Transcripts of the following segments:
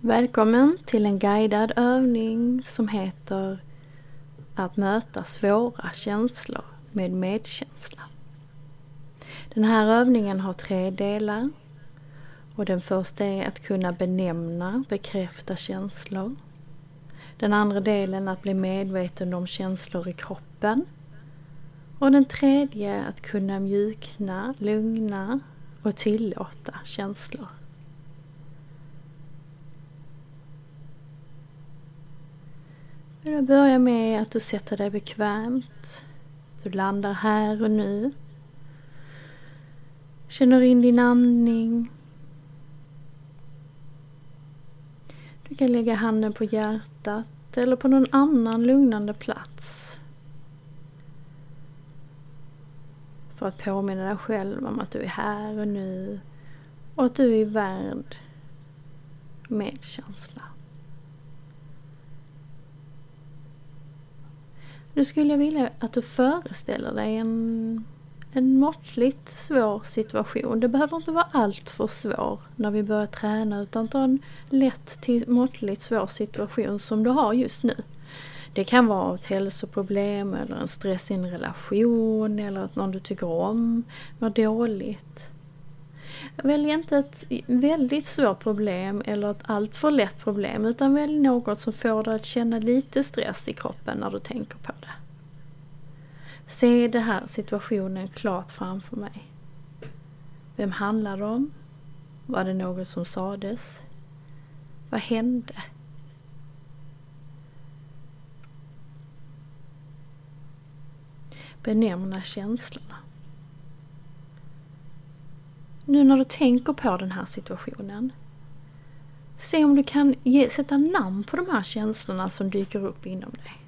Välkommen till en guidad övning som heter att möta svåra känslor med medkänsla. Den här övningen har tre delar. Och den första är att kunna benämna, bekräfta känslor. Den andra delen att bli medveten om känslor i kroppen. Och den tredje att kunna mjukna, lugna och tillåta känslor. Jag börjar med att du sätter dig bekvämt. Du landar här och nu. Känner in din andning. Du kan lägga handen på hjärtat eller på någon annan lugnande plats. För att påminna dig själv om att du är här och nu och att du är värd medkänsla. Nu skulle jag vilja att du föreställer dig en, en måttligt svår situation. Det behöver inte vara allt för svår när vi börjar träna utan ta en lätt till måttligt svår situation som du har just nu. Det kan vara ett hälsoproblem eller en stress i en relation eller att någon du tycker om mår dåligt. Välj inte ett väldigt svårt problem eller ett alltför lätt problem utan välj något som får dig att känna lite stress i kroppen när du tänker på det. Se den här situationen klart framför mig. Vem handlar det om? Var det något som sades? Vad hände? Benämna känslorna. Nu när du tänker på den här situationen. Se om du kan ge, sätta namn på de här känslorna som dyker upp inom dig.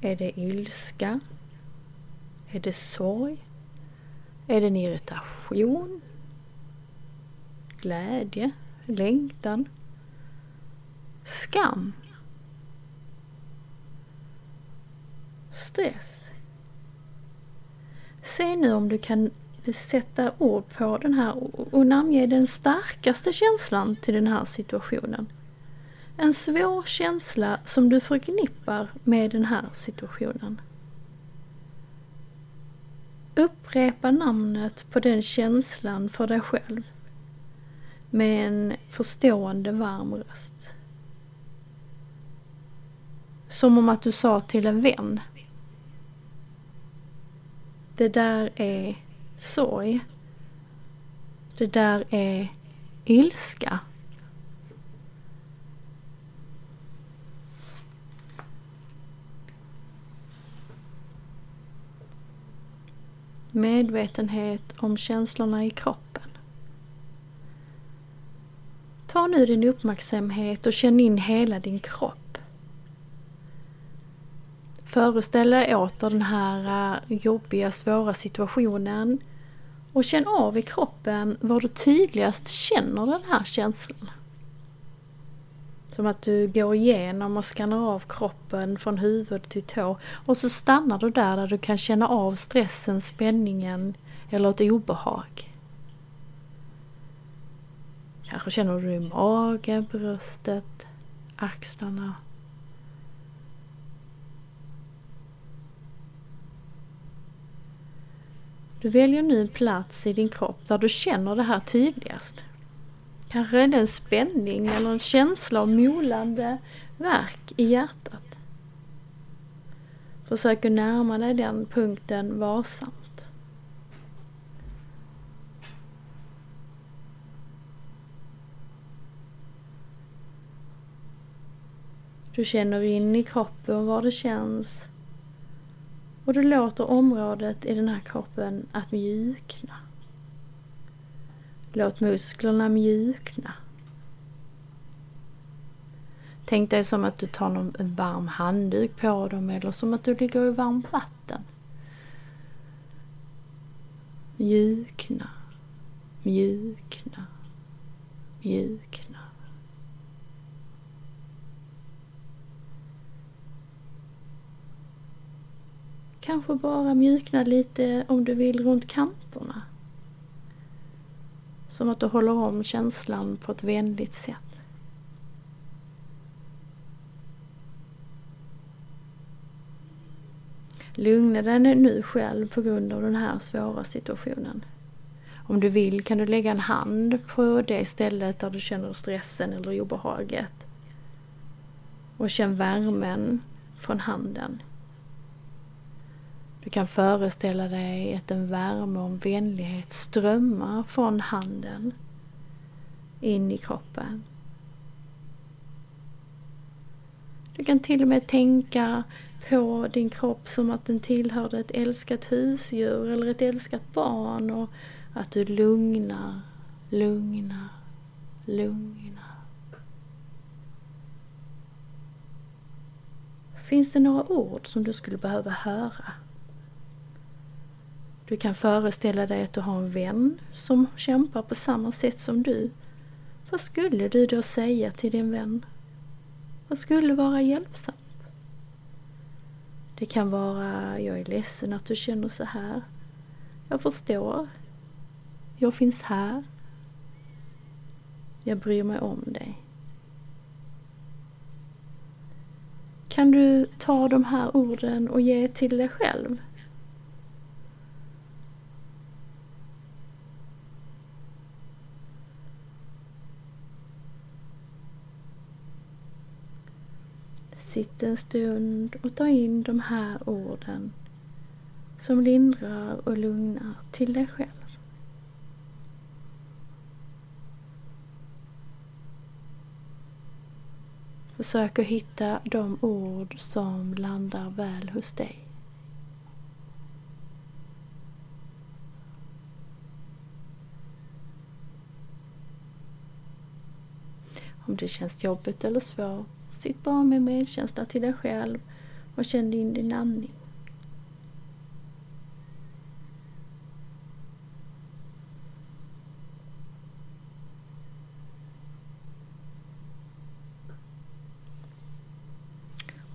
Är det ilska? Är det sorg? Är det en irritation? Glädje? Längtan? Skam? Stress? Se nu om du kan sätta ord på den här och namnge den starkaste känslan till den här situationen. En svår känsla som du förknippar med den här situationen. Upprepa namnet på den känslan för dig själv med en förstående varm röst. Som om att du sa till en vän. Det där är sorg. Det där är ilska. Medvetenhet om känslorna i kroppen. Ta nu din uppmärksamhet och känn in hela din kropp. Föreställ dig åter den här eh, jobbiga, svåra situationen och känn av i kroppen var du tydligast känner den här känslan. Som att du går igenom och skannar av kroppen från huvud till tå och så stannar du där där du kan känna av stressen, spänningen eller ett obehag. Kanske känner du i magen, bröstet, axlarna. Du väljer nu en plats i din kropp där du känner det här tydligast. Kanske är det en spänning eller en känsla av molande verk i hjärtat. Försök att närma dig den punkten varsamt. Du känner in i kroppen var det känns och du låter området i den här kroppen att mjukna. Låt musklerna mjukna. Tänk dig som att du tar en varm handduk på dem eller som att du ligger i varmt vatten. Mjukna, mjukna, mjukna. Kanske bara mjukna lite om du vill runt kanterna. Som att du håller om känslan på ett vänligt sätt. Lugna dig nu själv på grund av den här svåra situationen. Om du vill kan du lägga en hand på det stället där du känner stressen eller obehaget. Och känn värmen från handen. Du kan föreställa dig att en värme och en vänlighet strömmar från handen in i kroppen. Du kan till och med tänka på din kropp som att den tillhörde ett älskat husdjur eller ett älskat barn och att du lugnar, lugnar, lugnar. Finns det några ord som du skulle behöva höra? Du kan föreställa dig att du har en vän som kämpar på samma sätt som du. Vad skulle du då säga till din vän? Vad skulle vara hjälpsamt? Det kan vara, jag är ledsen att du känner så här. Jag förstår. Jag finns här. Jag bryr mig om dig. Kan du ta de här orden och ge till dig själv? Sitt en stund och ta in de här orden som lindrar och lugnar till dig själv. Försök att hitta de ord som landar väl hos dig. Om det känns jobbigt eller svårt, sitt bara med medkänsla till dig själv och känn in din andning.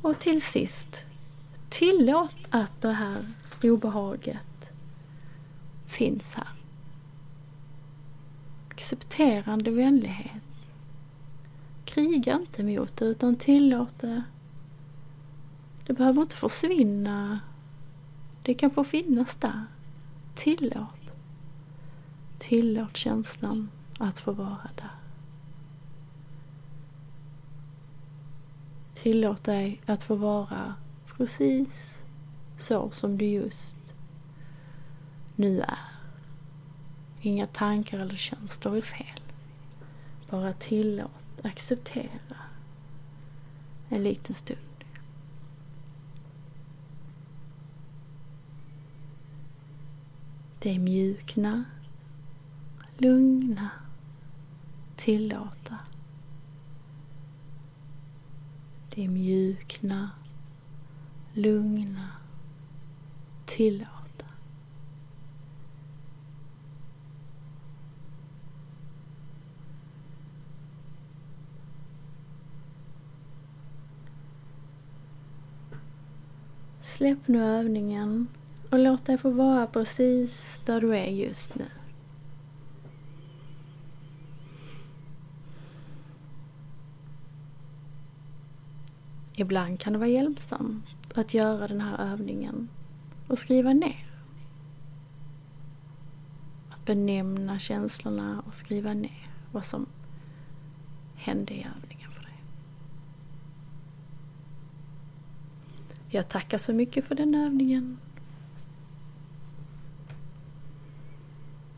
Och till sist, tillåt att det här obehaget finns här. Accepterande vänlighet. Kriga inte mot det utan tillåt det. Det behöver inte försvinna. Det kan få finnas där. Tillåt. Tillåt känslan att få vara där. Tillåt dig att få vara precis så som du just nu är. Inga tankar eller känslor är fel. Bara tillåt, acceptera en liten stund. Det mjukna, lugna, tillåta det mjukna, lugna, tillåta. Släpp nu övningen och låt dig få vara precis där du är just nu. Ibland kan det vara hjälpsamt att göra den här övningen och skriva ner. Att benämna känslorna och skriva ner vad som hände i övningen för dig. Jag tackar så mycket för den övningen.